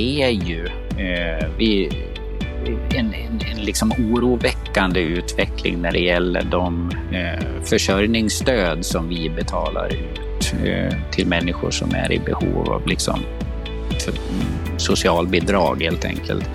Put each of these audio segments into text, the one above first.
ser ju eh, vi, en, en, en liksom oroväckande utveckling när det gäller de eh, försörjningsstöd som vi betalar ut eh, till människor som är i behov av liksom, för, socialbidrag helt enkelt.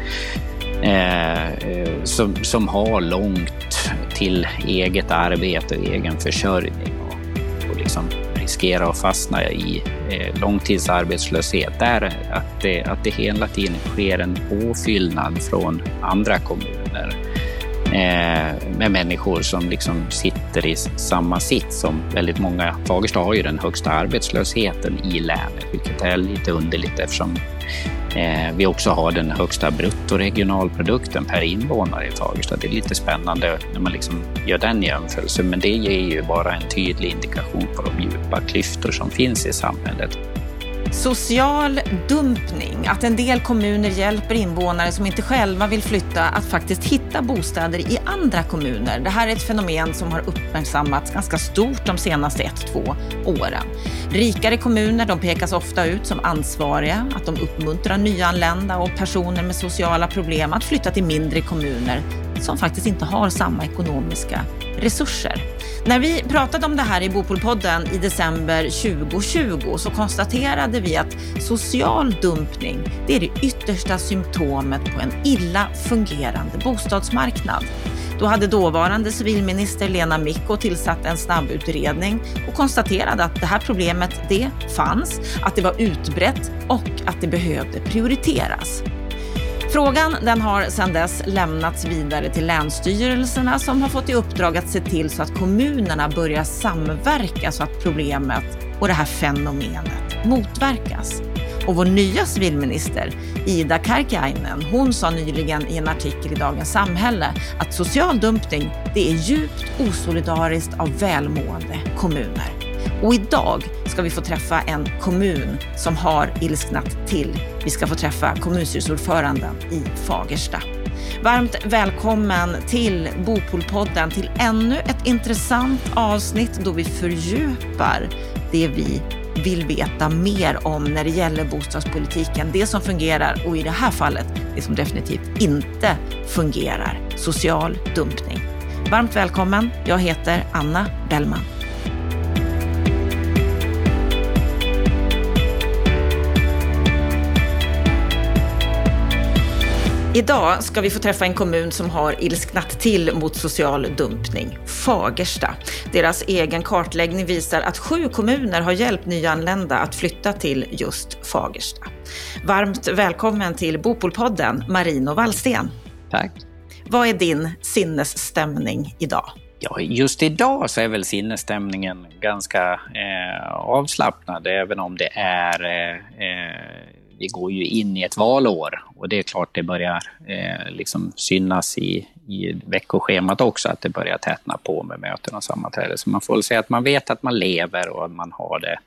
Eh, eh som, som har långt till eget arbete och egen försörjning och, och liksom riskera att fastna i eh, långtidsarbetslöshet. Där att det, att det hela tiden sker en påfyllnad från andra kommuner eh, med människor som liksom sitter i samma sits som väldigt många. Fagersta har ju den högsta arbetslösheten i länet, vilket är lite underligt eftersom Eh, vi också har den högsta bruttoregionalprodukten per invånare i Fagersta. Det är lite spännande när man liksom gör den jämförelsen, men det ger ju bara en tydlig indikation på de djupa klyftor som finns i samhället. Social dumpning, att en del kommuner hjälper invånare som inte själva vill flytta att faktiskt hitta bostäder i andra kommuner. Det här är ett fenomen som har uppmärksammats ganska stort de senaste ett, två åren. Rikare kommuner de pekas ofta ut som ansvariga, att de uppmuntrar nyanlända och personer med sociala problem att flytta till mindre kommuner som faktiskt inte har samma ekonomiska resurser. När vi pratade om det här i Bopolpodden i december 2020 så konstaterade vi att social dumpning, det är det yttersta symptomet på en illa fungerande bostadsmarknad. Då hade dåvarande civilminister Lena Micko tillsatt en snabbutredning och konstaterade att det här problemet, det fanns, att det var utbrett och att det behövde prioriteras. Frågan den har sedan dess lämnats vidare till länsstyrelserna som har fått i uppdrag att se till så att kommunerna börjar samverka så att problemet och det här fenomenet motverkas. Och vår nya civilminister, Ida Karkiainen, hon sa nyligen i en artikel i Dagens Samhälle att social dumpning, det är djupt osolidariskt av välmående kommuner. Och idag ska vi få träffa en kommun som har ilsknat till. Vi ska få träffa kommunstyrelseordföranden i Fagersta. Varmt välkommen till Bopolpodden, till ännu ett intressant avsnitt då vi fördjupar det vi vill veta mer om när det gäller bostadspolitiken. Det som fungerar och i det här fallet det som definitivt inte fungerar. Social dumpning. Varmt välkommen. Jag heter Anna Bellman. Idag ska vi få träffa en kommun som har ilsknat till mot social dumpning, Fagersta. Deras egen kartläggning visar att sju kommuner har hjälpt nyanlända att flytta till just Fagersta. Varmt välkommen till Bopolpodden, Marino Wallsten. Tack. Vad är din sinnesstämning idag? Ja, just idag så är väl sinnesstämningen ganska eh, avslappnad, även om det är eh, eh vi går ju in i ett valår och det är klart det börjar eh, liksom synas i, i veckoschemat också att det börjar tätna på med möten och sammanträden. Så man får väl säga att man vet att man lever och att man har det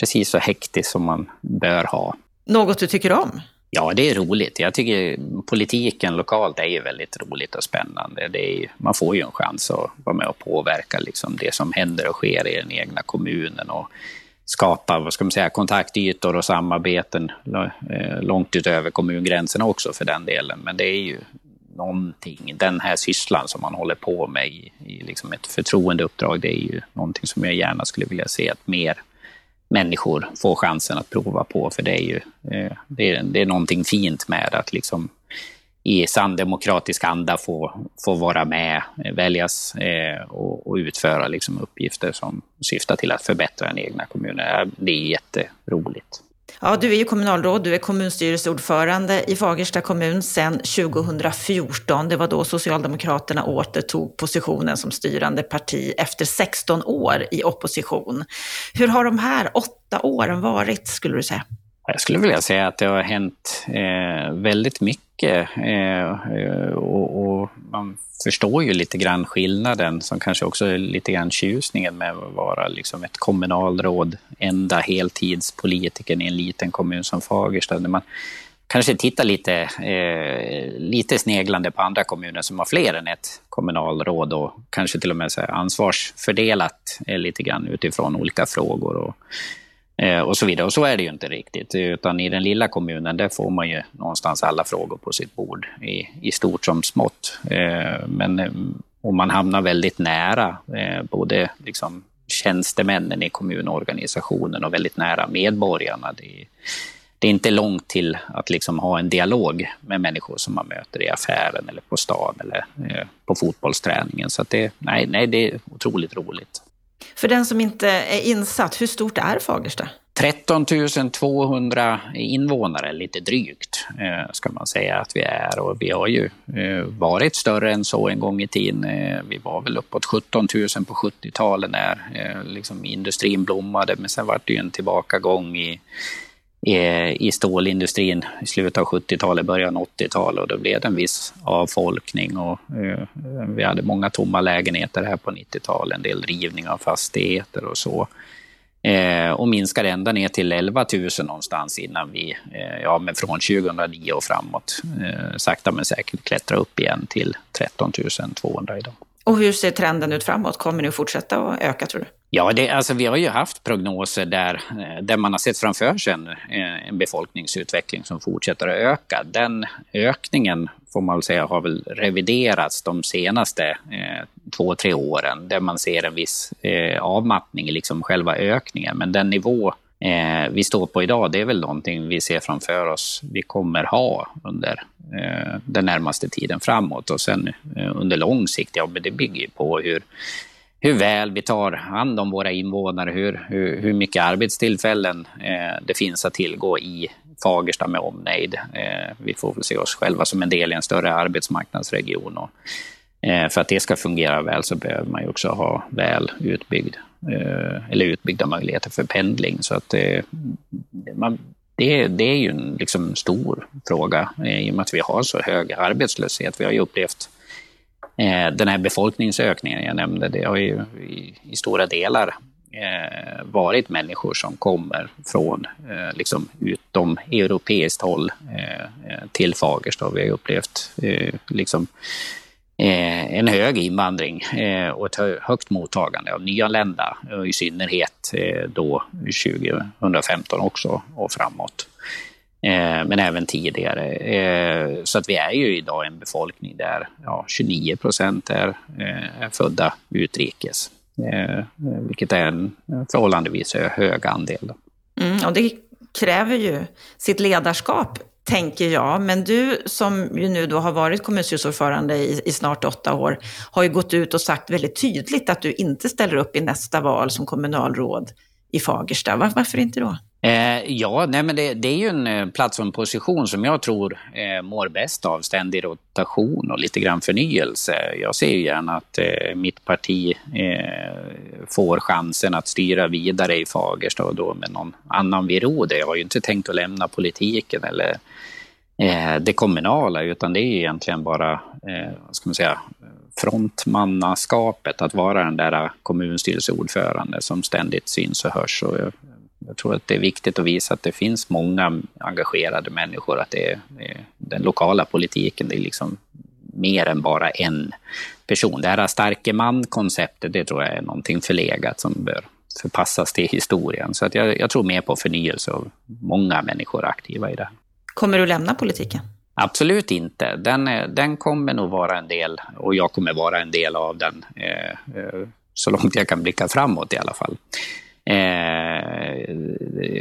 precis så hektiskt som man bör ha. Något du tycker om? Ja, det är roligt. Jag tycker politiken lokalt är ju väldigt roligt och spännande. Ju, man får ju en chans att vara med och påverka liksom det som händer och sker i den egna kommunen. Och skapa vad ska man säga, kontaktytor och samarbeten eh, långt utöver kommungränserna också för den delen. Men det är ju någonting, den här sysslan som man håller på med i, i liksom ett förtroendeuppdrag, det är ju någonting som jag gärna skulle vilja se att mer människor får chansen att prova på. För det är ju eh, det är, det är någonting fint med att liksom i sann demokratisk anda få, få vara med, väljas eh, och, och, utföra liksom uppgifter som syftar till att förbättra den egna kommunen. Det är jätteroligt. Ja, du är ju kommunalråd, du är kommunstyrelseordförande i Fagersta kommun sedan 2014. Det var då Socialdemokraterna återtog positionen som styrande parti efter 16 år i opposition. Hur har de här åtta åren varit, skulle du säga? Jag skulle vilja säga att det har hänt eh, väldigt mycket eh, och, och, man förstår ju lite grann skillnaden som kanske också är lite grann tjusningen med att vara liksom ett kommunalråd, enda heltidspolitiken i en liten kommun som Fagersta. Där man kanske tittar lite, eh, lite sneglande på andra kommuner som har fler än ett kommunalråd och kanske till och med så ansvarsfördelat eh, lite grann utifrån olika frågor. Och, Eh, och så vidare. Och så är det ju inte riktigt. Utan i den lilla kommunen, där får man ju någonstans alla frågor på sitt bord, i, i stort som smått. Eh, men eh, om man hamnar väldigt nära eh, både liksom tjänstemännen i kommunorganisationen och väldigt nära medborgarna. Det, det är inte långt till att liksom ha en dialog med människor som man möter i affären eller på stan eller på fotbollsträningen. Så det, nej, nej, det är otroligt roligt. För den som inte är insatt, hur stort är Fagersta? 13 200 invånare, lite drygt, eh, ska man säga att vi är. Och vi har ju eh, varit större än så en gång i tiden. Eh, vi var väl uppåt 17 000 på 70-talet när liksom industrin blommade, men sen var det ju en tillbakagång i i stålindustrin i slutet av 70-talet, början av 80-talet och då blev det en viss avfolkning och eh, vi hade många tomma lägenheter här på 90-talet, en del rivning av fastigheter och så. Eh, och minskade ända ner till 11 000 någonstans innan vi, eh, ja men från 2009 och framåt, sakta men säkert klättra upp igen till 13 200 idag. Och hur ser trenden ut framåt? Kommer ni att fortsätta att öka tror du? Ja, det, alltså, vi har ju haft prognoser där, eh, där man har sett framför sig en, eh, en befolkningsutveckling som fortsätter att öka. Den ökningen får man väl säga har väl reviderats de senaste eh, två, tre åren där man ser en viss eh, avmattning i liksom själva ökningen. Men den nivå eh, vi står på idag, det är väl någonting vi ser framför oss vi kommer ha under eh, den närmaste tiden framåt. Och sen eh, under lång sikt, ja men det bygger ju på hur hur väl vi tar hand om våra invånare, hur, hur, hur mycket arbetstillfällen eh, det finns att tillgå i Fagersta med omnejd. Eh, vi får väl se oss själva som en del i en större arbetsmarknadsregion. Och, eh, för att det ska fungera väl så behöver man ju också ha väl utbyggd, Eh, eller utbyggda möjligheter för pendling. Så att eh, man, det, det, är ju en liksom stor fråga eh, i och med att vi har så hög arbetslöshet. Vi har ju upplevt Eh, den här befolkningsökningen jag nämnde, det har ju i, i stora delar eh, varit människor som kommer från eh, liksom utom europeiskt håll eh, eh, till Fagersta. Vi har upplevt liksom, Eh, en hög invandring eh, och ett högt mottagande av nyanlända, eh, i synnerhet då 2015 också och framåt. Eh, men även tidigare. Eh, så att vi är ju idag en befolkning där ja, 29 procent är, eh, är födda utrikes, vilket är en förhållandevis hög andel. Mm, och det kräver ju sitt ledarskap, tänker jag. Men du som ju nu då har varit kommunstyrelseordförande i, i snart åtta år, har ju gått ut och sagt väldigt tydligt att du inte ställer upp i nästa val som kommunalråd i Fagersta. Var, varför inte då? Eh, ja, nej, men det, det, är ju en eh, plats och en position som jag tror eh, mår bäst av ständig rotation och lite grann förnyelse. Jag ser ju gärna att eh, mitt parti eh, får chansen att styra vidare i Fagersta och då med någon annan vid rodret. Jag har ju inte tänkt att lämna politiken eller eh, Eh, det kommunala, utan det är egentligen bara, eh, vad ska man säga, frontmannaskapet, att vara den där kommunstyrelseordförande som ständigt syns och hörs. Och jag, jag tror att det är viktigt att visa att det finns många engagerade människor, att det är, den lokala politiken, det är liksom mer än bara en person. Det här starke man-konceptet, det tror jag är någonting förlegat som bör förpassas till historien. Så att jag, jag tror mer på förnyelse och många människor aktiva i det. Kommer du lämna politiken? Absolut inte. Den, eh, den kommer nog vara en del, och jag kommer vara en del av den, eh, eh, så långt jag kan blicka framåt i alla fall. Eh,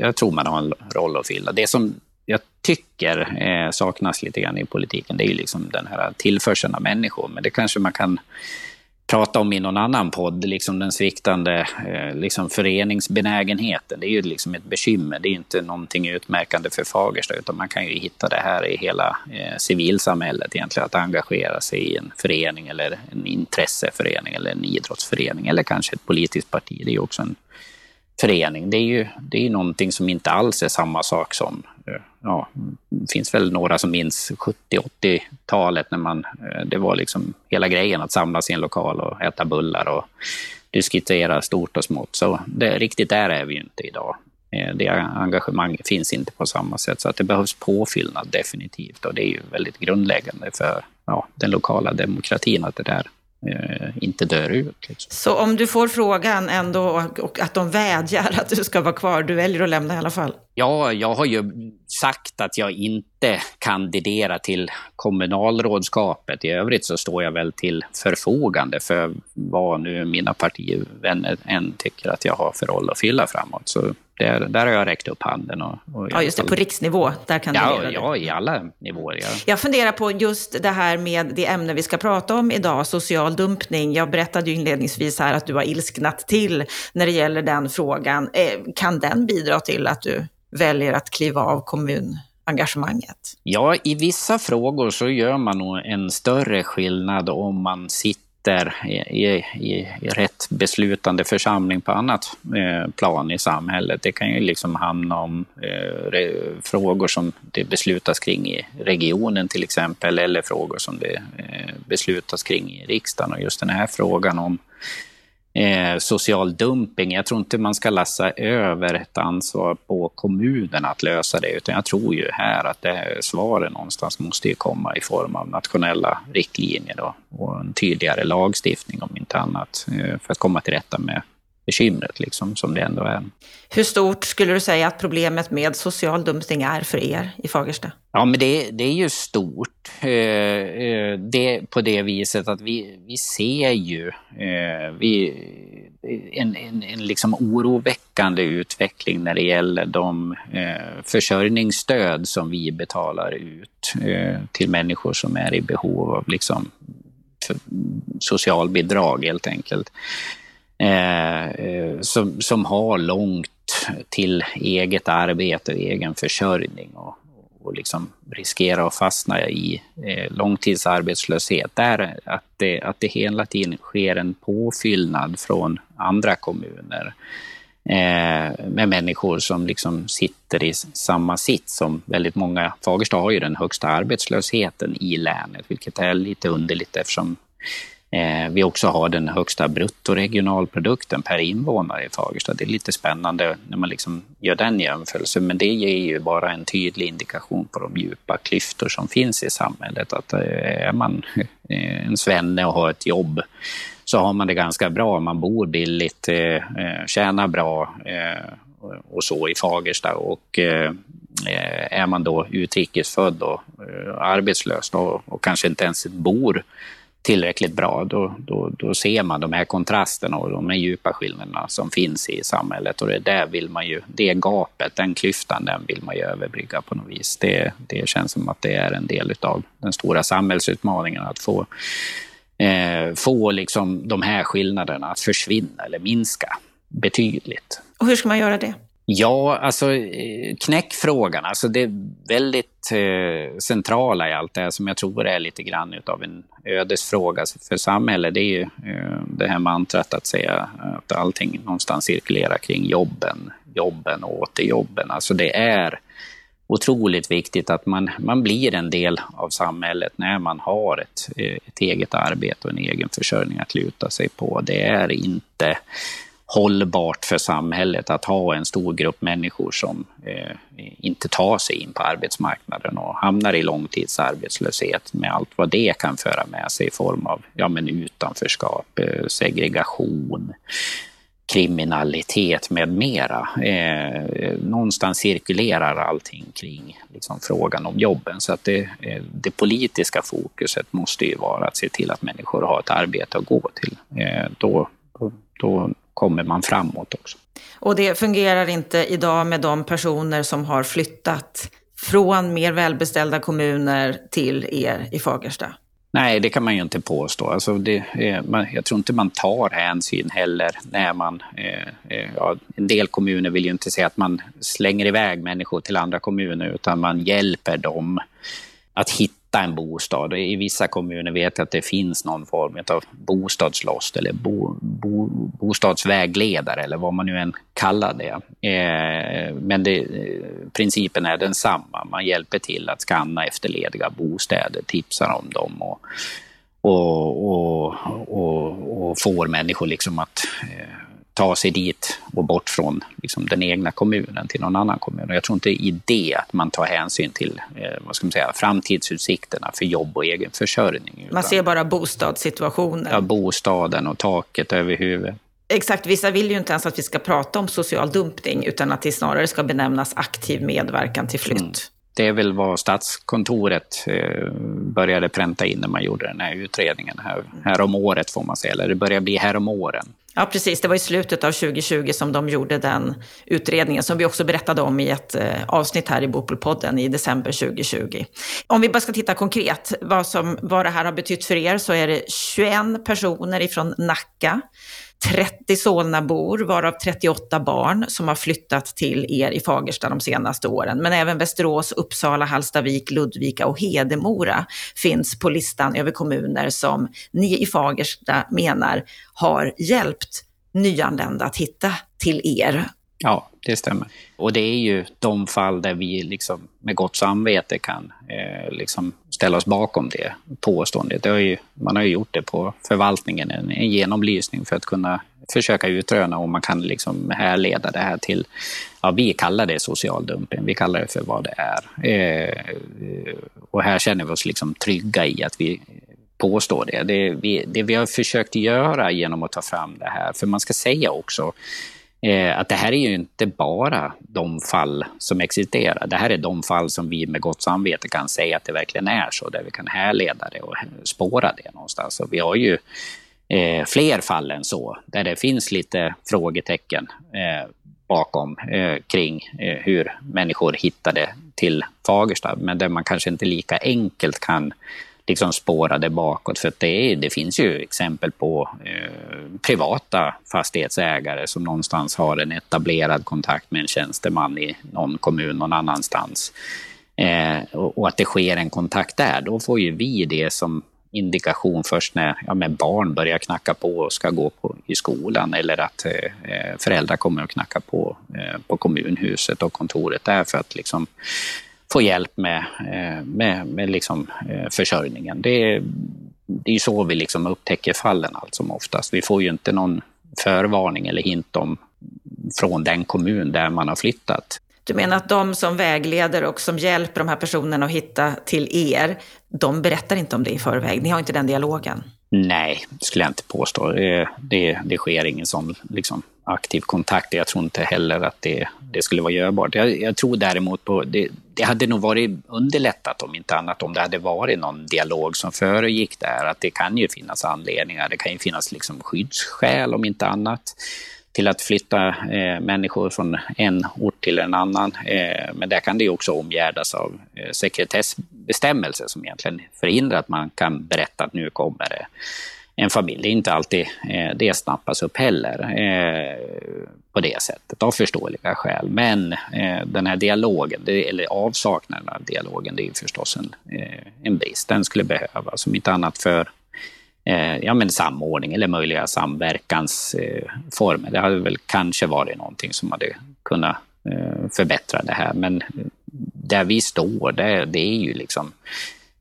jag tror man har en roll att fylla. Det som jag tycker eh, saknas lite grann i politiken, det är ju liksom den här tillförseln av människor. Men det kanske man kan prata om i någon annan podd, liksom den sviktande eh, liksom föreningsbenägenheten. Det är ju liksom ett bekymmer. Det är inte någonting utmärkande för Fagersta, utan man kan ju hitta det här i hela eh, civilsamhället egentligen. Att engagera sig i en förening eller en intresseförening eller en idrottsförening eller kanske ett politiskt parti. Det är ju också en förening. Det är ju det är någonting som inte alls är samma sak som, eh, ja, det finns väl några som minns 70-80-talet när man, eh, det var liksom hela grejen att samlas i en lokal och äta bullar och diskutera stort och smått. Så det, riktigt där är vi ju inte idag. Eh, det engagemanget finns inte på samma sätt, så att det behövs påfyllnad definitivt och det är ju väldigt grundläggande för ja, den lokala demokratin att det där inte dör ut. Liksom. Så om du får frågan ändå och att de vädjar att du ska vara kvar, du väljer att lämna i alla fall? Ja, jag har ju sagt att jag inte kandiderar till kommunalrådskapet. I övrigt så står jag väl till förfogande för vad nu mina partivänner än tycker att jag har för roll att fylla framåt. Så där, där har jag räckt upp handen. Och, och ja, just det, på riksnivå, där kan ja, du Ja, i alla nivåer. Ja. Jag funderar på just det här med det ämne vi ska prata om idag, social dumpning. Jag berättade ju inledningsvis här att du har ilsknat till när det gäller den frågan. Eh, kan den bidra till att du väljer att kliva av kommunengagemanget? Ja, i vissa frågor så gör man nog en större skillnad om man sitter sitter i, i, i rätt beslutande församling på annat eh, plan i samhället. Det kan ju liksom handla om eh, re, frågor som det beslutas kring i regionen till exempel, eller frågor som det eh, beslutas kring i riksdagen. Och just den här frågan om eh, social dumping. Jag tror inte man ska lassa över ett ansvar på kommunerna att lösa det, utan jag tror ju här att det svaret någonstans måste ju komma i form av nationella riktlinjer då, och en tydligare lagstiftning om inte annat, eh, för att komma till rätta med bekymret liksom, som det ändå är. Hur stort skulle du säga att problemet med social dumpning är för er i Fagersta? Ja, men det, det är ju stort. Eh, eh, det, på det viset att vi, vi ser ju eh, vi, en, en, en liksom oroväckande utveckling när det gäller de försörjningsstöd som vi betalar ut till människor som är i behov av liksom, socialbidrag helt enkelt. Eh, eh, som, som har långt till eget arbete och egen försörjning och, och liksom riskerar att fastna i eh, långtidsarbetslöshet. Där att det, att det hela tiden sker en påfyllnad från andra kommuner eh, med människor som liksom sitter i samma sits som väldigt många. Fagersta har ju den högsta arbetslösheten i länet, vilket är lite underligt eftersom Eh, vi också har den högsta bruttoregionalprodukten per invånare i Fagersta. Det är lite spännande när man liksom gör den jämförelsen, men det ger ju bara en tydlig indikation på de djupa klyftor som finns i samhället. Att eh, är man eh, en svenne och har ett jobb så har man det ganska bra. Man bor billigt, eh, eh, tjänar bra och så i Fagersta. Och är man då utrikesfödd och arbetslös och kanske inte ens bor tillräckligt bra, då, då, då ser man de här kontrasterna och de här djupa skillnaderna som finns i samhället. Och det där vill man ju, det gapet, den klyftan, den vill man ju överbrygga på något vis. Det, det känns som att det är en del av den stora samhällsutmaningen att få, eh, få liksom de här skillnaderna att försvinna eller minska betydligt. Och hur ska man göra det? Ja, alltså eh, knäckfrågan, alltså det väldigt eh, centrala i allt det här som jag tror är lite grann utav en ödesfråga för samhället, det är ju eh, det här mantrat att säga att allting någonstans cirkulerar kring jobben, jobben och åter jobben. Alltså det är otroligt viktigt att man, man blir en del av samhället när man har ett, eh, ett eget arbete och en egen försörjning att luta sig på. Det är inte hållbart för samhället att ha en stor grupp människor som eh, inte tar sig in på arbetsmarknaden och hamnar i långtidsarbetslöshet med allt vad det kan föra med sig i form av ja, men utanförskap, eh, segregation, kriminalitet med mera. Eh, någonstans cirkulerar allting kring liksom, frågan om jobben. Så att det, eh, det, politiska fokuset måste ju vara att se till att människor har ett arbete att gå till. Eh, då, då kommer man framåt också. Och det fungerar inte idag med de personer som har flyttat från mer välbeställda kommuner till er i Fagersta? Nej, det kan man ju inte påstå. Alltså det, man, jag tror inte man tar hänsyn heller när man... Eh, eh, ja, en del kommuner vill ju inte säga att man slänger iväg människor till andra kommuner utan man hjälper dem att hitta hitta en bostad. I vissa kommuner vet jag att det finns någon form av bostadslost eller bo, bo, bostadsvägledare eller vad man nu än kallar det. Eh, men det, eh, principen är densamma. Man hjälper till att skanna efter lediga bostäder, tipsar om dem och, och, och, och, och får människor liksom att eh, ta sig dit och bort från liksom, den egna kommunen till någon annan kommun. Och jag tror inte i det att man tar hänsyn till eh, vad ska man säga, framtidsutsikterna för jobb och egen försörjning. Man ser bara bostadssituationen. Ja, bostaden och taket över huvudet. Exakt, vissa vill ju inte ens att vi ska prata om social dumpning, utan att det snarare ska benämnas aktiv medverkan till flytt. Mm. Det är väl vad Statskontoret eh, började pränta in när man gjorde den här utredningen här, här om året får man säga, eller det börjar bli här om åren. Ja, precis. Det var i slutet av 2020 som de gjorde den utredningen, som vi också berättade om i ett eh, avsnitt här i Bopelpodden i december 2020. Om vi bara ska titta konkret vad, som, vad det här har betytt för er, så är det 21 personer ifrån Nacka 30 Solnabor, varav 38 barn, som har flyttat till er i Fagersta de senaste åren. Men även Västerås, Uppsala, Hallstavik, Ludvika och Hedemora finns på listan över kommuner som ni i Fagersta menar har hjälpt nyanlända att hitta till er. Ja, det stämmer. Och det är ju de fall där vi liksom med gott samvete kan eh, liksom ställa oss bakom det påståendet. Det har ju, man har ju gjort det på förvaltningen, en, en genomlysning för att kunna försöka utröna om man kan liksom härleda det här till, ja vi kallar det social dumping, vi kallar det för vad det är. Eh, och här känner vi oss liksom trygga i att vi påstår det. Det vi, det vi har försökt göra genom att ta fram det här, för man ska säga också Eh, att det här är ju inte bara de fall som existerar. Det här är de fall som vi med gott samvete kan säga att det verkligen är så, där vi kan härleda det och spåra det någonstans. Och vi har ju eh, fler fall än så, där det finns lite frågetecken eh, bakom eh, kring eh, hur människor hittade till Fagersta, men där man kanske inte lika enkelt kan liksom spårade bakåt. För det, är, det finns ju exempel på eh, privata fastighetsägare som någonstans har en etablerad kontakt med en tjänsteman i någon kommun någon annanstans. Eh, och, och, att det sker en kontakt där, då får ju vi det som indikation först när ja, men barn börjar knacka på och ska gå på, i skolan eller att eh, eh, föräldrar kommer att knacka på eh, på kommunhuset och kontoret där för att liksom få hjälp med, eh, med, med liksom, eh, försörjningen. Det är, det är så vi liksom upptäcker fallen allt som oftast. Vi får ju inte någon förvarning eller hint om från den kommun där man har flyttat. Du menar att de som vägleder och som hjälper de här personerna att hitta till er, de berättar inte om det i förväg? Ni har inte den dialogen? Nej, skulle jag inte påstå. Det, det, det sker ingen sån liksom, aktiv kontakt. Jag tror inte heller att det, det skulle vara görbart. Jag, jag tror däremot på, det, det hade nog varit underlättat om inte annat om det hade varit någon dialog som föregick där. Att det kan ju finnas anledningar, det kan ju finnas liksom skyddsskäl om inte annat till att flytta eh, människor från en ort till en annan. Eh, men där kan det också omgärdas av eh, sekretessbestämmelser som egentligen förhindrar att man kan berätta att nu kommer det en familj. Det är inte alltid eh, det snappas upp heller eh, på det sättet, av förståeliga skäl. Men eh, den här dialogen, det, eller avsaknaden av dialogen, det är förstås en, eh, en brist. Den skulle behövas, om inte annat för eh, ja, men samordning eller möjliga samverkansformer. det hade väl kanske varit någonting som hade kunnat eh, förbättra det här. Men där vi står, det, det är ju liksom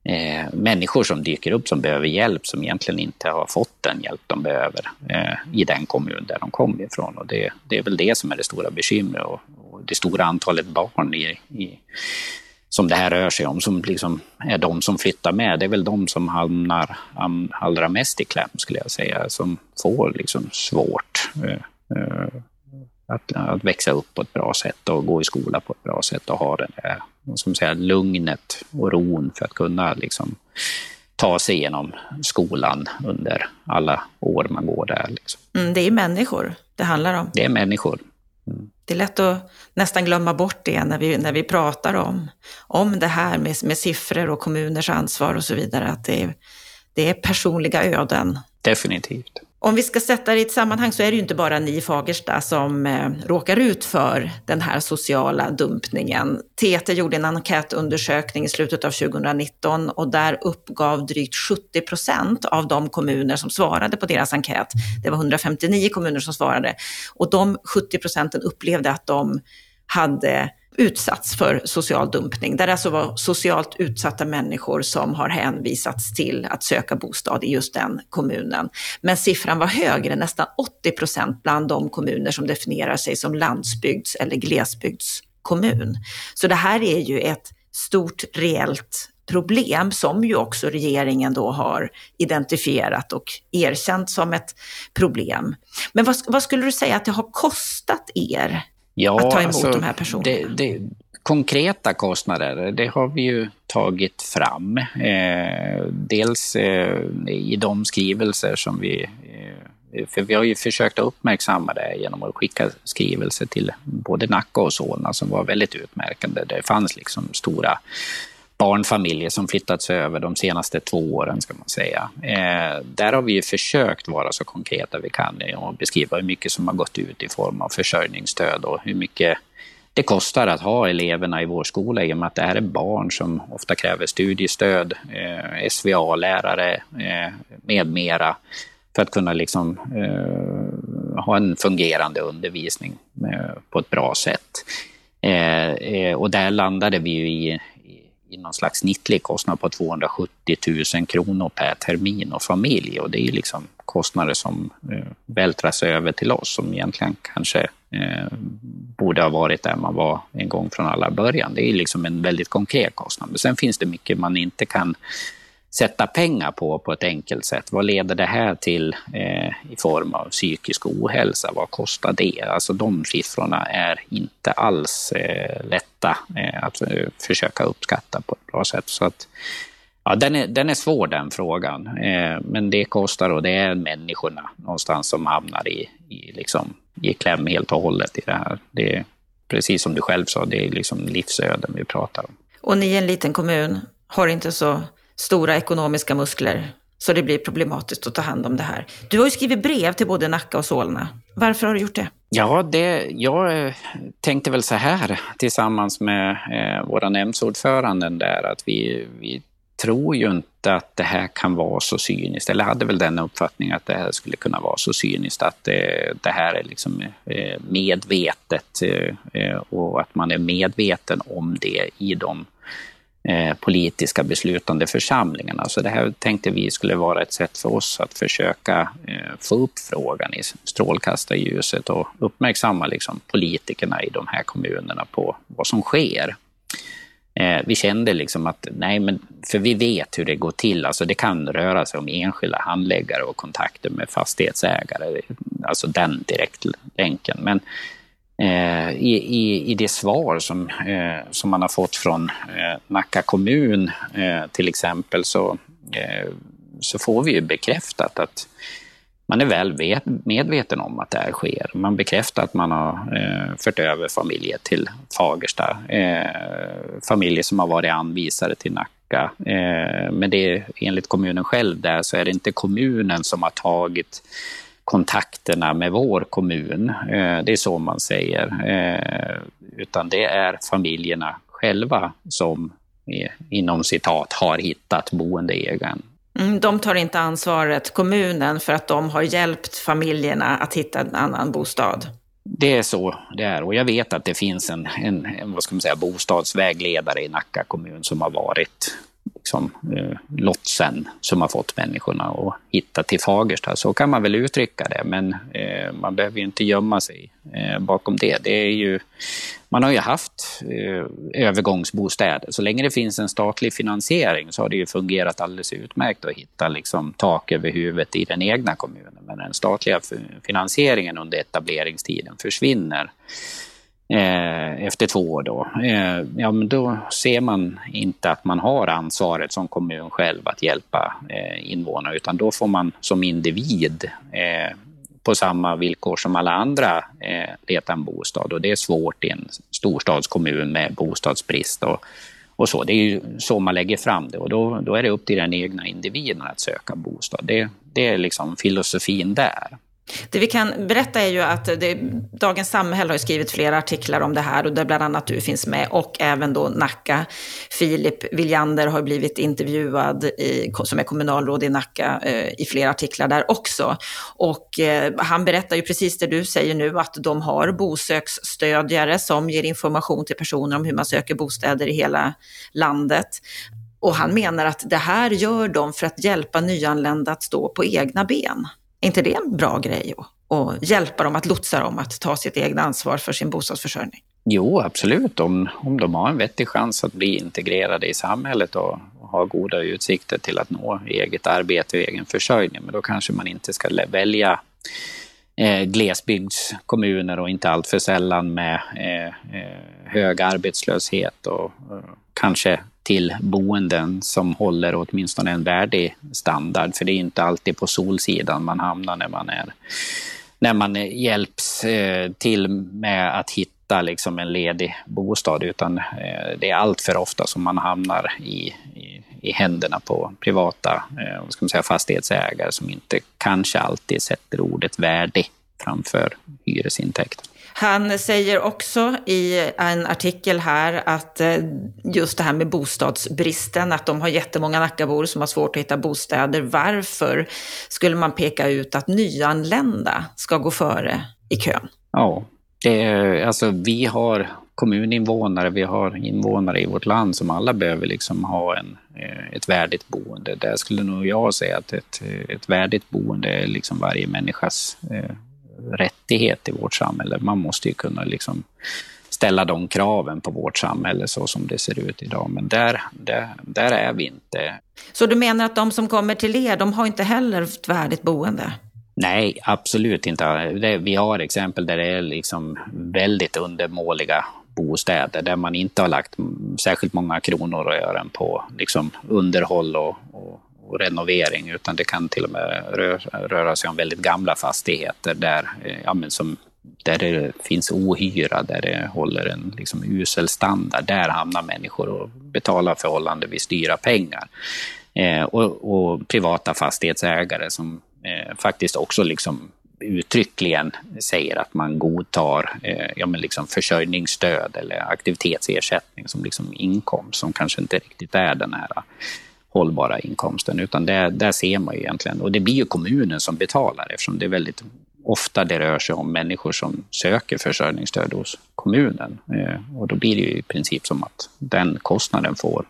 eh, människor som dyker upp som behöver hjälp som egentligen inte har fått den hjälp de behöver eh, i den kommun där de kommer ifrån. Och det, det är väl det som är det stora bekymret och, och det stora antalet barn i, i, som det här rör sig om, som liksom är de som flyttar med. Det är väl de som hamnar allra mest i kläm, skulle jag säga, som får liksom svårt eh, eh att, att växa upp på ett bra sätt och gå i skola på ett bra sätt och ha den där man säga, lugnet och ron för att kunna liksom, ta sig igenom skolan under alla år man går där. Liksom. Mm, det är människor det handlar om. Det är människor. Mm. Det är lätt att nästan glömma bort det när vi, när vi pratar om, om det här med, med siffror och kommuners ansvar och så vidare, att det är, det är personliga öden. Definitivt. Om vi ska sätta det i ett sammanhang så är det ju inte bara ni i Fagersta som eh, råkar ut för den här sociala dumpningen. TT gjorde en enkätundersökning i slutet av 2019 och där uppgav drygt 70 procent av de kommuner som svarade på deras enkät, det var 159 kommuner som svarade, och de 70 procenten upplevde att de hade utsatts för social dumpning, där det alltså var socialt utsatta människor som har hänvisats till att söka bostad i just den kommunen. Men siffran var högre, nästan 80 procent bland de kommuner som definierar sig som landsbygds eller glesbygdskommun. Så det här är ju ett stort reellt problem som ju också regeringen då har identifierat och erkänt som ett problem. Men vad, vad skulle du säga att det har kostat er ja, att ta emot alltså, de här personerna? Det, det, konkreta kostnader, det har vi ju tagit fram. Eh, dels eh, i de skrivelser som vi eh, för vi har ju försökt uppmärksamma det genom att skicka skrivelser till både Nacka och Solna som var väldigt utmärkande. Det fanns liksom stora barnfamiljer som flyttats över de senaste två åren, ska man säga. Eh, där har vi försökt vara så konkreta vi kan och beskriva hur mycket som har gått ut i form av försörjningsstöd och hur mycket det kostar att ha eleverna i vår skola i och med att det här är barn som ofta kräver studiestöd, eh, SVA-lärare eh, med mera för att kunna liksom, eh, ha en fungerande undervisning eh, på ett bra sätt. Eh, eh och där landade vi ju i i någon slags snittlig kostnad på 270 000 kronor per termin och familj. Och det är liksom kostnader som eh, vältras över till oss som egentligen kanske eh, borde ha varit där man var en gång från allra början. Det är liksom en väldigt konkret kostnad. Men sen finns det mycket man inte kan sätta pengar på på ett enkelt sätt. Vad leder det här till eh, i form av psykisk ohälsa? Vad kostar det? Alltså de siffrorna är inte alls eh, lätta eh, att eh, försöka uppskatta på ett bra sätt. Så att, ja, den, är, den är svår den frågan, eh, men det kostar och det är människorna någonstans som hamnar i, i, liksom, i kläm helt och hållet i det här. Det är, precis som du själv sa, det är liksom livsöden vi pratar om. Och ni är en liten kommun, har inte så stora ekonomiska muskler. Så det blir problematiskt att ta hand om det här. Du har ju skrivit brev till både Nacka och Solna. Varför har du gjort det? Ja, det, jag eh, tänkte väl så här tillsammans med eh, våra nämndsordföranden där att vi, vi tror ju inte att det här kan vara så cyniskt, eller hade väl den uppfattningen att det här skulle kunna vara så cyniskt, att det, det här är liksom eh, medvetet eh, eh och att man är medveten om det i de Eh, politiska beslutande församlingarna. Så det här tänkte vi skulle vara ett sätt för oss att försöka eh, få upp frågan i strålkastarljuset och uppmärksamma liksom, politikerna i de här kommunerna på vad som sker. Eh, vi kände liksom att, nej men, för vi vet hur det går till, alltså det kan röra sig om enskilda handläggare och kontakter med fastighetsägare, alltså den direktlänken. Men Eh, i, i, i det svar som, eh, som man har fått från eh, Nacka kommun eh, till exempel så, eh, så får vi ju bekräftat att man är väl medveten om att det här sker. Man bekräftar att man har eh, fört över familjer till Fagersta. Eh, familjer som har varit anvisade till Nacka. Eh, men det, enligt kommunen själv där så är det inte kommunen som har tagit kontakterna med vår kommun. Eh, det är så man säger. Eh, utan det är familjerna själva som inom citat har hittat boendeegen. Mm, de tar inte ansvaret, kommunen, för att de har hjälpt familjerna att hitta en annan bostad? Det är så det är och jag vet att det finns en, en, en vad ska man säga, bostadsvägledare i Nacka kommun som har varit liksom, eh, lotsen som har fått människorna att hitta till Fagersta. Så kan man väl uttrycka det, men eh, man behöver ju inte gömma sig eh, bakom det. det är ju, man har ju haft eh, övergångsbostäder. Så länge det finns en statlig finansiering så har det ju fungerat alldeles utmärkt att hitta liksom, tak över huvudet i den egna kommunen. Men den statliga finansieringen under etableringstiden försvinner eh, efter två år då, eh, ja men då ser man inte att man har ansvaret som kommun själv att hjälpa eh, invånare, utan då får man som individ eh, på samma villkor som alla andra eh, leta en bostad och det är svårt i en storstadskommun med bostadsbrist och, och så. Det är ju så man lägger fram det och då, då är det upp till den egna individen att söka bostad. Det, det är liksom filosofin där. Det vi kan berätta är ju att det, Dagens Samhälle har skrivit flera artiklar om det här och där bland annat du finns med och även då Nacka. Filip Viljander har blivit intervjuad i, som är kommunalråd i Nacka eh, i flera artiklar där också. Och eh, han berättar ju precis det du säger nu att de har bosöksstödjare som ger information till personer om hur man söker bostäder i hela landet. Och han menar att det här gör de för att hjälpa nyanlända att stå på egna ben. Är inte det en bra grej att hjälpa dem, att lotsa dem att ta sitt egna ansvar för sin bostadsförsörjning? Jo, absolut. Om, om de har en vettig chans att bli integrerade i samhället och, och har goda utsikter till att nå eget arbete och egen försörjning, men då kanske man inte ska välja eh, glesbygdskommuner och inte allt för sällan med eh, eh, hög arbetslöshet och, och kanske till boenden som håller åtminstone en värdig standard. För det är inte alltid på solsidan man hamnar när man, är, när man hjälps eh, till med att hitta liksom en ledig bostad, utan eh, det är allt för ofta som man hamnar i, i, i händerna på privata eh, ska man säga, fastighetsägare som inte kanske alltid sätter ordet värdig framför hyresintäkten. Han säger också i en artikel här att eh, just det här med bostadsbristen, att de har jättemånga Nackabor som har svårt att hitta bostäder. Varför skulle man peka ut att nyanlända ska gå före i kön? Ja, det är, alltså vi har kommuninvånare, vi har invånare i vårt land som alla behöver liksom ha en, eh, ett värdigt boende. Där skulle nog jag säga att ett, ett värdigt boende är liksom varje människas eh, rättighet i vårt samhälle. Man måste ju kunna liksom ställa de kraven på vårt samhälle så som det ser ut idag. Men där, där, där är vi inte. Så du menar att de som kommer till er, de har inte heller ett värdigt boende? Nej, absolut inte. Vi har exempel där det är liksom väldigt undermåliga bostäder där man inte har lagt särskilt många kronor och ören på liksom underhåll och, och, och renovering, utan det kan till och med röra, sig om väldigt gamla fastigheter där, eh, ja, men som, där det finns ohyra, där det håller en liksom, usel standard. Där hamnar människor och betalar förhållandevis dyra pengar. Eh, och, och, privata fastighetsägare som eh, faktiskt också liksom uttryckligen säger att man godtar eh, ja, men liksom försörjningsstöd eller aktivitetsersättning som liksom inkomst som kanske inte riktigt är den här hållbara inkomsten, utan det, där ser man ju egentligen, och det blir ju kommunen som betalar eftersom det är väldigt ofta det rör sig om människor som söker försörjningsstöd hos kommunen. Eh, och då blir det ju i princip som att den kostnaden får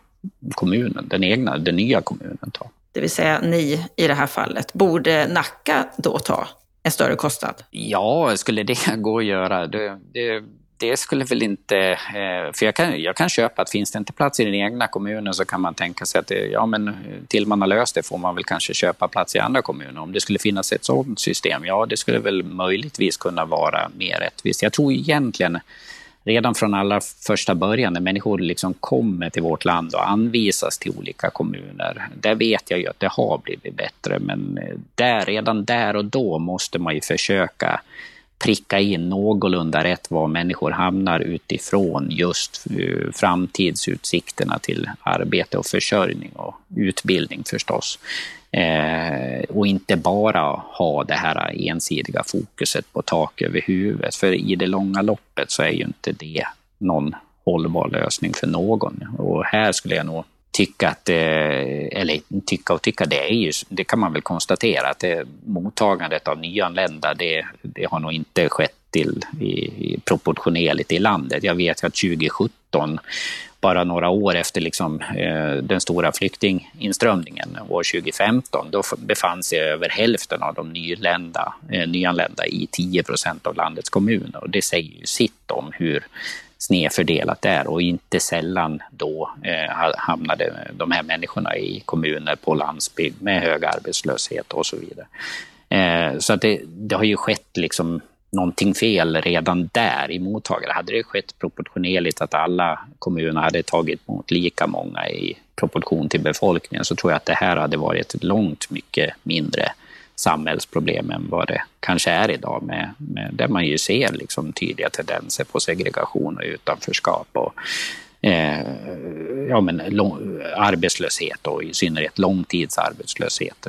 kommunen, den egna, den nya kommunen ta. Det vill säga ni i det här fallet. Borde Nacka då ta en större kostnad? Ja, skulle det gå att göra? Det, det det skulle väl inte... Eh, för jag kan, jag kan köpa att finns det inte plats i den egna kommunen så kan man tänka sig att det, ja, men eh, till man har löst det får man väl kanske köpa plats i andra kommuner. Om det skulle finnas ett sådant system, ja det skulle väl möjligtvis kunna vara mer rättvist. Jag tror egentligen redan från allra första början när människor liksom kommer till vårt land och anvisas till olika kommuner. Där vet jag ju att det har blivit bättre men eh, där, redan där och då måste man ju försöka pricka in någorlunda rätt var människor hamnar utifrån just eh, framtidsutsikterna till arbete och försörjning och utbildning förstås. Eh, och inte bara ha det här ensidiga fokuset på tak över huvudet. För i det långa loppet så är ju inte det någon hållbar lösning för någon. Och här skulle jag nog tycka att, eh, eller tycka och tycka, det, är ju, det kan man väl konstatera att det, mottagandet av nyanlända, det, det har nog inte skett till, i, i proportionerligt i landet. Jag vet att 2017, bara några år efter liksom, eh, den stora flyktinginströmningen, år 2015, då befann sig över hälften av de nylända, eh, nyanlända i 10 procent av landets kommuner. Och det säger ju sitt om hur snedfördelat där och inte sällan då eh, hamnade de här människorna i kommuner på landsbygd med hög arbetslöshet och så vidare. Eh, så att det, det, har ju skett liksom någonting fel redan där i mottagare. Hade det skett proportionerligt att alla kommuner hade tagit emot lika många i proportion till befolkningen så tror jag att det här hade varit ett långt mycket mindre samhällsproblem än vad det kanske är idag, med, med, där man ju ser liksom tydliga tendenser på segregation och utanförskap och eh, ja, men lång, arbetslöshet och i synnerhet långtidsarbetslöshet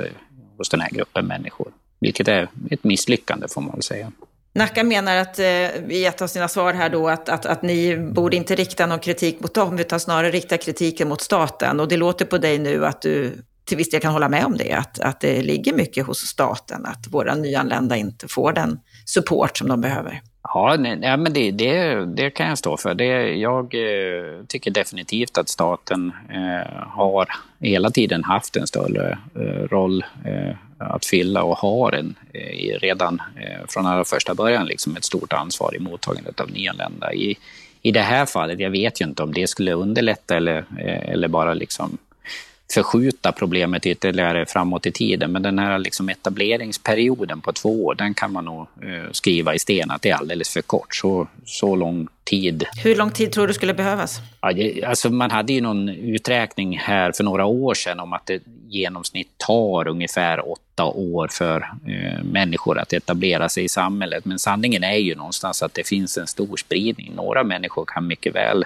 hos den här gruppen människor. vilket är ett misslyckande får man väl säga. Nacka menar att, eh, i ett av sina svar här då att, att, att ni borde inte rikta någon kritik mot dem utan snarare rikta kritiken mot staten. Och det låter på dig nu att du till viss del kan hålla med om det, att, att det ligger mycket hos staten, att våra nyanlända inte får den support som de behöver. Ja, nej, men det, det, det, kan jag stå för. Det, jag eh, tycker definitivt att staten eh, har hela tiden haft en större eh, roll eh, att fylla och har en, eh, redan eh, från allra första början liksom ett stort ansvar i mottagandet av nyanlända. I, I det här fallet, jag vet ju inte om det skulle underlätta eller, eh, eller bara liksom förskjuta problemet ytterligare framåt i tiden. Men den här liksom etableringsperioden på två år, den kan man nog eh, skriva i sten att det är alldeles för kort. Så, så lång tid. Hur lång tid tror du skulle behövas? Ja, alltså man hade ju någon uträkning här för några år sedan om att det genomsnitt tar ungefär åtta år för eh, människor att etablera sig i samhället. Men sanningen är ju någonstans att det finns en stor spridning. Några människor kan mycket väl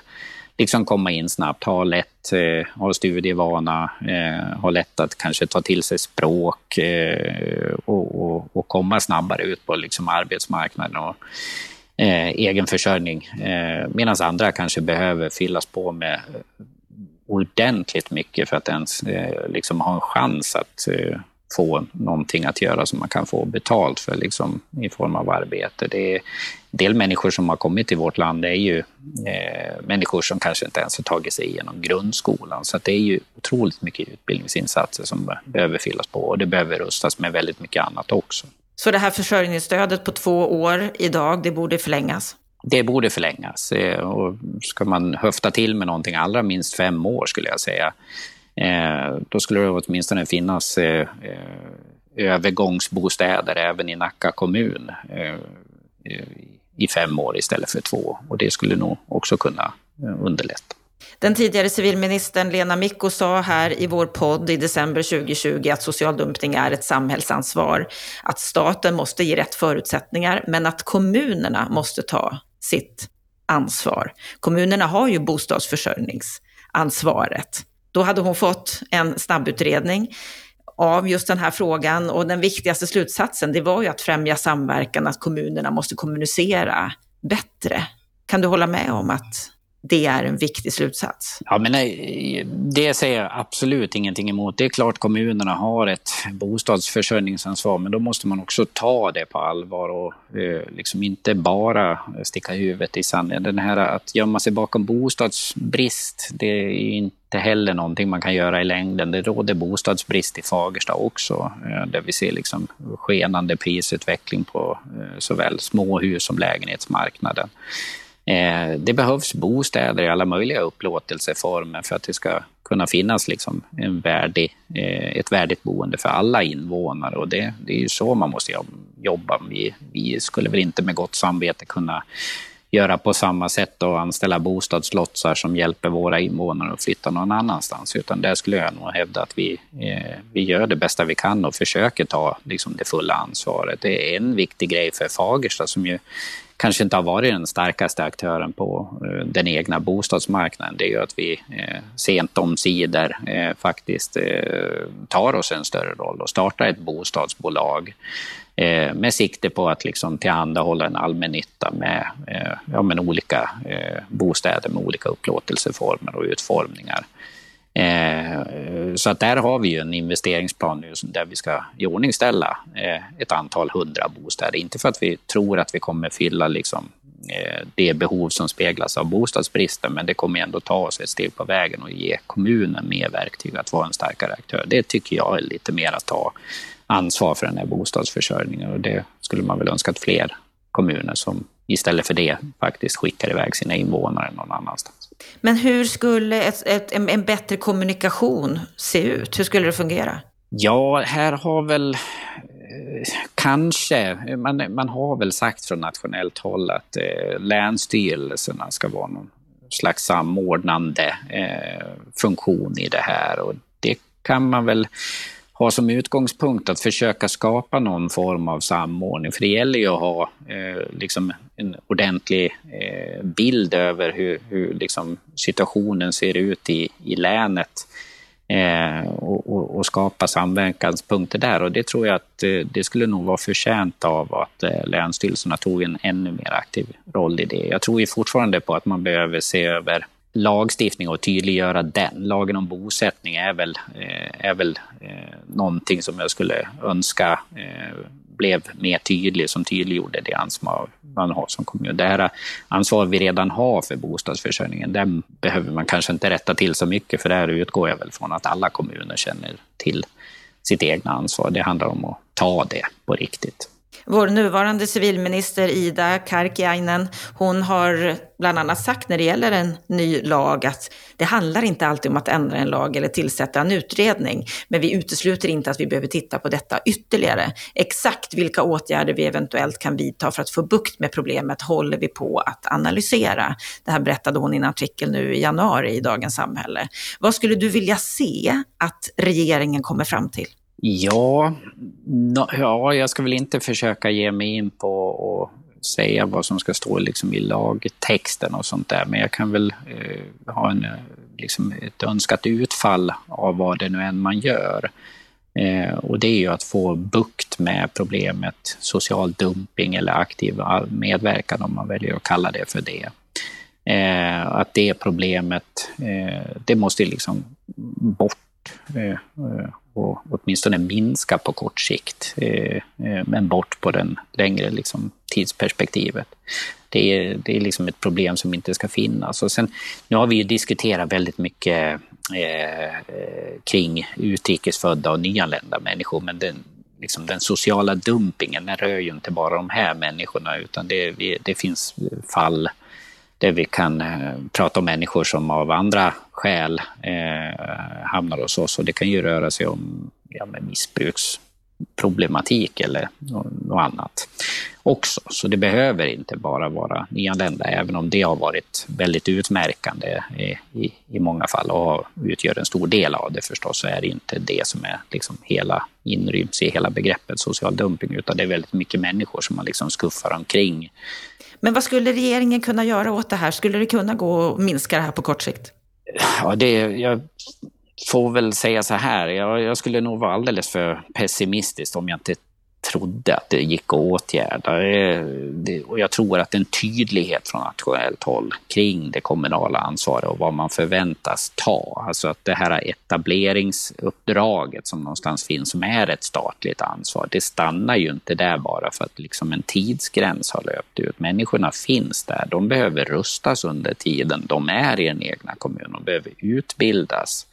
liksom komma in snabbt, ha lätt, eh, ha studievana, eh, ha lätt att kanske ta till sig språk eh, och, och, och, komma snabbare ut på liksom arbetsmarknaden och eh, egen försörjning. Eh, Medan andra kanske behöver fyllas på med ordentligt mycket för att ens eh, liksom ha en chans att eh, få någonting att göra som man kan få betalt för liksom, i form av arbete. Det är, del människor som har kommit till vårt land är ju eh, människor som kanske inte ens har tagit sig igenom grundskolan. Så det är ju otroligt mycket utbildningsinsatser som behöver fyllas på och det behöver rustas med väldigt mycket annat också. Så det här försörjningsstödet på två år idag, det borde förlängas? Det borde förlängas. Eh, och ska man höfta till med någonting, allra minst fem år skulle jag säga. Eh, då skulle det åtminstone finnas eh, eh övergångsbostäder även i Nacka kommun eh, i fem år istället för två. Och det skulle nog också kunna eh, underlätta. Den tidigare civilministern Lena Micko sa här i vår podd i december 2020 att social dumpning är ett samhällsansvar, att staten måste ge rätt förutsättningar, men att kommunerna måste ta sitt ansvar. Kommunerna har ju bostadsförsörjningsansvaret. Då hade hon fått en snabbutredning av just den här frågan och den viktigaste slutsatsen det var ju att främja samverkan, att kommunerna måste kommunicera bättre. Kan du hålla med om att det är en viktig slutsats. Ja, men nej, det säger jag absolut ingenting emot. Det är klart kommunerna har ett bostadsförsörjningsansvar, men då måste man också ta det på allvar och eh, liksom inte bara sticka huvudet i sanden. Den här att gömma sig bakom bostadsbrist, det är inte heller någonting man kan göra i längden. Det råder bostadsbrist i Fagersta också, eh, där vi ser liksom skenande prisutveckling på eh, såväl småhus som lägenhetsmarknaden. Eh, det behövs bostäder i alla möjliga upplåtelseformer för att det ska kunna finnas liksom en värdig, eh, ett värdigt boende för alla invånare. Och det, det är ju så man måste jobba. Vi, vi skulle väl inte med gott samvete kunna göra på samma sätt och anställa bostadslotsar som hjälper våra invånare att flytta någon annanstans. Utan där skulle jag nog hävda att vi, eh, vi gör det bästa vi kan och försöker ta liksom, det fulla ansvaret. Det är en viktig grej för Fagersta som ju kanske inte har varit den starkaste aktören på eh, den egna bostadsmarknaden, det är ju att vi eh, sent omsider eh, faktiskt tar oss en större roll och startar ett bostadsbolag med sikte på att liksom tillhandahålla en allmännytta med, ja, med olika bostäder med olika upplåtelseformer och utformningar. Eh, så att där har vi ju en investeringsplan nu där vi ska iordningställa eh, ett antal hundra bostäder. Inte för att vi tror att vi kommer fylla liksom, eh, det behov som speglas av bostadsbristen, men det kommer ändå ta oss ett steg på vägen och ge kommunen mer verktyg att vara en starkare aktör. Det tycker jag är lite mer att ta ansvar för den här bostadsförsörjningen och det skulle man väl önska att fler kommuner som istället för det faktiskt skickar iväg sina invånare någon annanstans. Men hur skulle ett, ett, en, en bättre kommunikation se ut? Hur skulle det fungera? Ja, här har väl eh, Kanske. Man, man har väl sagt från nationellt håll att eh, länsstyrelserna ska vara någon slags samordnande eh, funktion i det här. Och det kan man väl ha som utgångspunkt att försöka skapa någon form av samordning. För det gäller ju att ha eh, liksom en ordentlig eh, bild över hur, hur liksom situationen ser ut i, i länet eh, och, och, och, skapa samverkanspunkter där. Och det tror jag att eh, det skulle nog vara förtjänt av att eh, länsstyrelserna tog en ännu mer aktiv roll i det. Jag tror ju fortfarande på att man behöver se över lagstiftning och tydliggöra den. Lagen om bosättning är väl, eh, är väl eh, någonting som jag skulle önska eh, blev mer tydlig, som tydliggjorde det ansvar man har som kommun. Det här ansvar vi redan har för bostadsförsörjningen, den behöver man kanske inte rätta till så mycket, för där utgår jag väl från att alla kommuner känner till sitt egna ansvar. Det handlar om att ta det på riktigt. Vår nuvarande civilminister Ida Karkiainen, hon har bland annat sagt när det gäller en ny lag att det handlar inte alltid om att ändra en lag eller tillsätta en utredning, men vi utesluter inte att vi behöver titta på detta ytterligare. Exakt vilka åtgärder vi eventuellt kan vidta för att få bukt med problemet håller vi på att analysera. Det här berättade hon i en artikel nu i januari i Dagens Samhälle. Vad skulle du vilja se att regeringen kommer fram till? Ja, no, ja, jag ska väl inte försöka ge mig in på och säga vad som ska stå liksom i lagtexten och sånt där, men jag kan väl eh, ha en, eh, liksom ett önskat utfall av vad det nu än man gör. Eh, och det är ju att få bukt med problemet social dumping eller aktiv medverkan om man väljer att kalla det för det. Eh, att det problemet, eh, det måste liksom bort eh, eh och åtminstone minska på kort sikt, eh, eh, men bort på den längre liksom, tidsperspektivet. Det är, det är liksom ett problem som inte ska finnas. Och sen, nu har vi ju diskuterat väldigt mycket eh, eh kring utrikesfödda och nyanlända människor, men den, liksom den sociala dumpingen den rör ju inte bara de här människorna, utan det, det finns fall där vi kan eh, prata om människor som av andra skäl eh, hamnar hos oss. Och det kan ju röra sig om ja, med missbruksproblematik eller något annat också. Så det behöver inte bara vara nyanlända, även om det har varit väldigt utmärkande i, i, i många fall och utgör en stor del av det förstås, så är det inte det som är liksom hela inryms i hela begreppet social dumping, utan det är väldigt mycket människor som man liksom skuffar omkring men vad skulle regeringen kunna göra åt det här? Skulle det kunna gå att minska det här på kort sikt? Ja, det, jag får väl säga så här, jag, jag skulle nog vara alldeles för pessimistisk om jag inte trodde att det gick att åtgärda. Eh, och jag tror att en tydlighet från nationellt håll kring det kommunala ansvaret och vad man förväntas ta, alltså att det här etableringsuppdraget som någonstans finns, som är ett statligt ansvar, det stannar ju inte där bara för att liksom en tidsgräns har löpt ut. Människorna finns där, de behöver rustas under tiden de är i den egna kommunen, de behöver utbildas.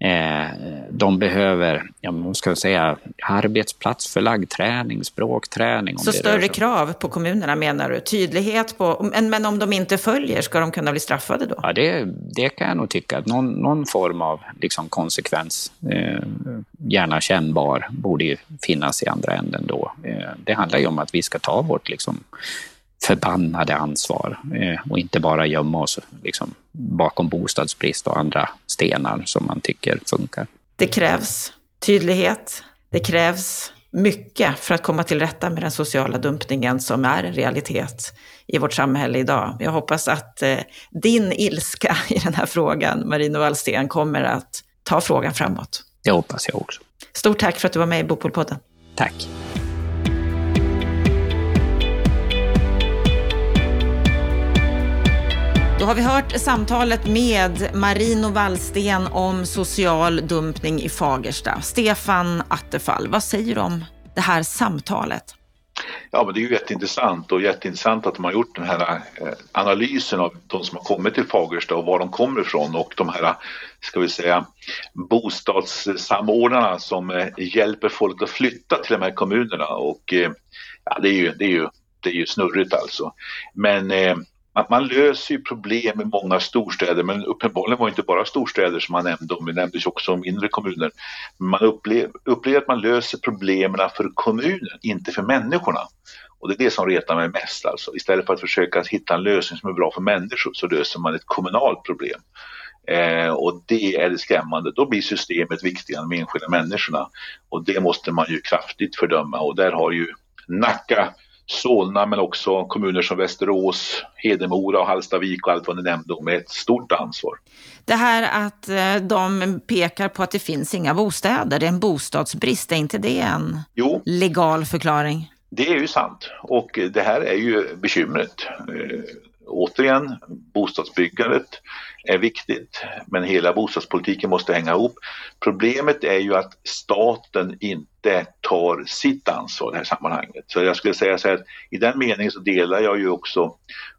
Eh, de behöver, ja, man ska säga, arbetsplatsförlagd träning, språkträning. Så större krav på kommunerna menar du? Tydlighet på, men, men om de inte följer, ska de kunna bli straffade då? Ja, det, det kan jag nog tycka. Att någon, någon form av liksom, konsekvens, eh, gärna kännbar, borde ju finnas i andra änden då. Eh, det handlar ju om att vi ska ta vårt liksom, förbannade ansvar eh, och inte bara gömma oss liksom, bakom bostadsbrist och andra stenar som man tycker funkar. Det krävs tydlighet, det krävs mycket för att komma till rätta med den sociala dumpningen som är en realitet i vårt samhälle idag. Jag hoppas att eh, din ilska i den här frågan, Marino Wallsten, kommer att ta frågan framåt. Det hoppas jag också. Stort tack för att du var med i Bopolpodden. Tack. Då har vi hört samtalet med Marino Wallsten om social dumpning i Fagersta. Stefan Attefall, vad säger du om det här samtalet? Ja, men det är ju jätteintressant och jätteintressant att de har gjort den här eh, analysen av de som har kommit till Fagersta och var de kommer ifrån och de här, ska vi säga, bostadssamordnarna som eh, hjälper folk att flytta till de här kommunerna och eh, ja, det är ju, det är ju, det är ju snurrigt alltså. Men att man löser ju problem i många storstäder, men uppenbarligen var det inte bara storstäder som man nämnde om, det nämndes också om mindre kommuner. Man upplever, upplever att man löser problemen för kommunen, inte för människorna. Och det är det som retar mig mest alltså. Istället för att försöka hitta en lösning som är bra för människor så löser man ett kommunalt problem. Eh, och det är det skrämmande. Då blir systemet viktigare än de enskilda människorna. Och det måste man ju kraftigt fördöma och där har ju Nacka Solna men också kommuner som Västerås, Hedemora och Hallstavik och allt vad ni nämnde med ett stort ansvar. Det här att eh, de pekar på att det finns inga bostäder, det är en bostadsbrist, är inte det en jo. legal förklaring? Det är ju sant och det här är ju bekymret. Återigen, bostadsbyggandet är viktigt, men hela bostadspolitiken måste hänga ihop. Problemet är ju att staten inte tar sitt ansvar i det här sammanhanget. Så jag skulle säga så här, i den meningen så delar jag ju också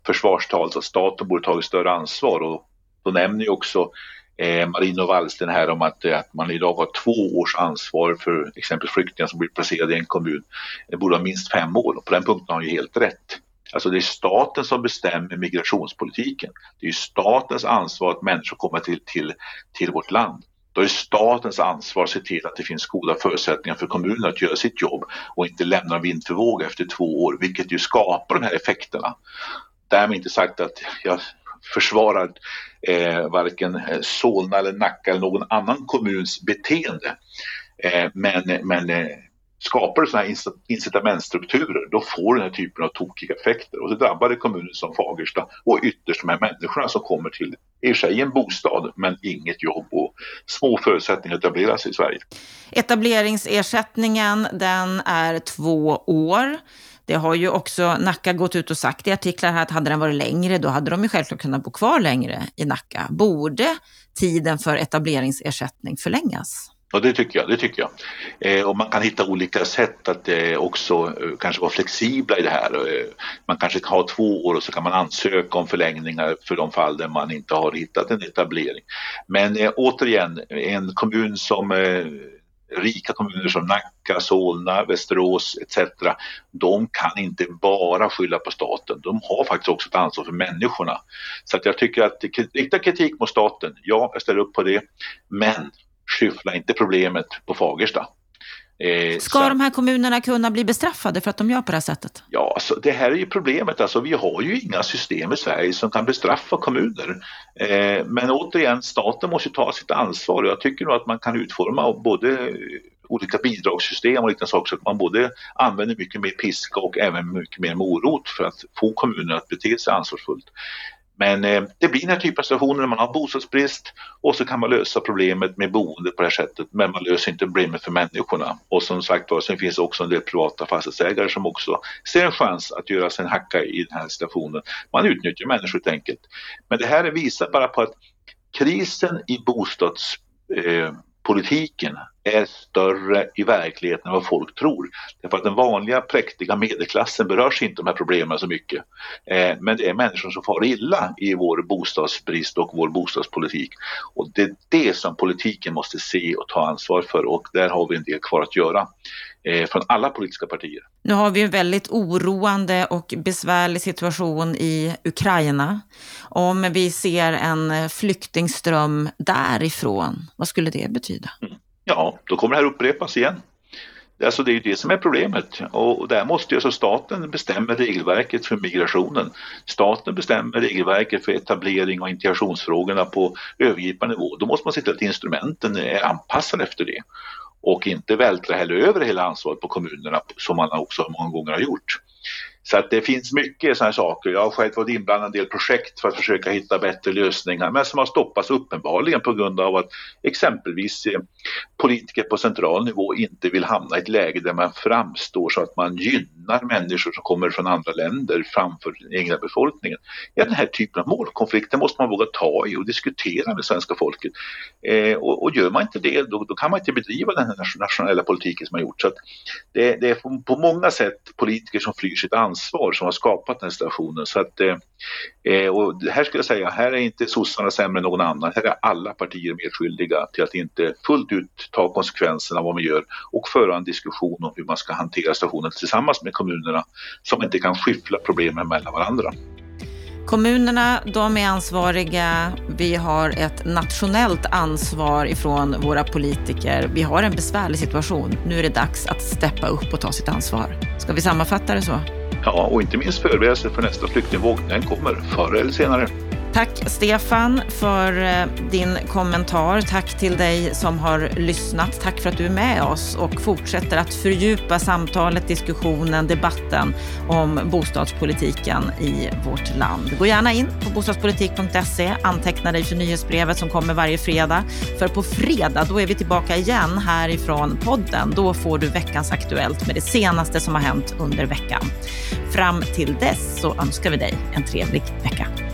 försvarstalet att staten borde tagit större ansvar och då nämner ju också eh, Marino Wallsten här om att, att man idag har två års ansvar för exempelvis flyktingar som blir placerade i en kommun. Det borde ha minst fem år och på den punkten har han ju helt rätt. Alltså det är staten som bestämmer migrationspolitiken. Det är statens ansvar att människor kommer till, till, till vårt land. Då är statens ansvar att se till att det finns goda förutsättningar för kommunen att göra sitt jobb och inte lämna vind för våg efter två år, vilket ju skapar de här effekterna. Därmed inte sagt att jag försvarar eh, varken Solna eller Nacka eller någon annan kommuns beteende. Eh, men men eh, skapar du sådana här incitamentstrukturer då får du den här typen av tokiga effekter och det drabbar kommuner som Fagersta och ytterst de här människorna som kommer till i sig en bostad men inget jobb och små förutsättningar att etablera sig i Sverige. Etableringsersättningen den är två år. Det har ju också Nacka gått ut och sagt i artiklar här att hade den varit längre, då hade de ju självklart kunnat bo kvar längre i Nacka. Borde tiden för etableringsersättning förlängas? Ja, det tycker jag. Det tycker jag. Eh, och man kan hitta olika sätt att eh, också eh, kanske vara flexibla i det här. Eh, man kanske kan ha två år och så kan man ansöka om förlängningar för de fall där man inte har hittat en etablering. Men eh, återigen, en kommun som eh, rika kommuner som Nacka, Solna, Västerås etc. De kan inte bara skylla på staten. De har faktiskt också ett ansvar för människorna. Så att jag tycker att rikta kritik mot staten, ja, jag ställer upp på det. Men skyffla inte problemet på Fagersta. Eh, Ska så, de här kommunerna kunna bli bestraffade för att de gör på det här sättet? Ja, alltså, det här är ju problemet. Alltså, vi har ju inga system i Sverige som kan bestraffa kommuner. Eh, men återigen, staten måste ta sitt ansvar och jag tycker nog att man kan utforma både olika bidragssystem och liknande saker så att man både använder mycket mer piska och även mycket mer morot för att få kommunerna att bete sig ansvarsfullt. Men eh, det blir den här typen av situationer när man har bostadsbrist och så kan man lösa problemet med boende på det här sättet men man löser inte problemet för människorna. Och som sagt var, sen finns det också en del privata fastighetsägare som också ser en chans att göra sig en hacka i den här situationen. Man utnyttjar människor helt enkelt. Men det här visar bara på att krisen i bostads... eh, Politiken är större i verkligheten än vad folk tror. Därför att den vanliga präktiga medelklassen berörs inte av de här problemen så mycket. Eh, men det är människor som far illa i vår bostadsbrist och vår bostadspolitik. Och det är det som politiken måste se och ta ansvar för och där har vi en del kvar att göra från alla politiska partier. Nu har vi en väldigt oroande och besvärlig situation i Ukraina. Om vi ser en flyktingström därifrån, vad skulle det betyda? Mm. Ja, då kommer det här upprepas igen. Alltså det är ju det som är problemet och där måste ju alltså staten bestämma regelverket för migrationen. Staten bestämmer regelverket för etablering och integrationsfrågorna på övergripande nivå. Då måste man se till att instrumenten är anpassade efter det och inte vältra heller över hela ansvaret på kommunerna som man också många gånger har gjort. Så att det finns mycket sådana saker. Jag har själv varit inblandad i en del projekt för att försöka hitta bättre lösningar men som har stoppats uppenbarligen på grund av att exempelvis eh, politiker på central nivå inte vill hamna i ett läge där man framstår så att man gynnar människor som kommer från andra länder framför den egna befolkningen. Ja, den här typen av målkonflikter måste man våga ta i och diskutera med svenska folket. Eh, och, och, gör man inte det, då, då, kan man inte bedriva den här nationella politiken som man gjort. Så det, det, är på många sätt politiker som flyr sitt ansvar ansvar som har skapat den här situationen. Så att, eh, eh, och här skulle jag säga, här är inte sossarna sämre än någon annan. Här är alla partier medskyldiga till att inte fullt ut ta konsekvenserna av vad man gör och föra en diskussion om hur man ska hantera situationen tillsammans med kommunerna som inte kan skyffla problemen mellan varandra. Kommunerna, de är ansvariga. Vi har ett nationellt ansvar ifrån våra politiker. Vi har en besvärlig situation. Nu är det dags att steppa upp och ta sitt ansvar. Ska vi sammanfatta det så? Ja, och inte minst förbereda sig för nästa flyktingvåg. Den kommer förr eller senare. Tack Stefan för eh, din kommentar. Tack till dig som har lyssnat. Tack för att du är med oss och fortsätter att fördjupa samtalet, diskussionen, debatten om bostadspolitiken i vårt land. Gå gärna in på bostadspolitik.se, anteckna dig för nyhetsbrevet som kommer varje fredag. För på fredag, då är vi tillbaka igen härifrån podden. Då får du veckans Aktuellt med det senaste som har hänt under veckan. Fram till dess så önskar vi dig en trevlig vecka.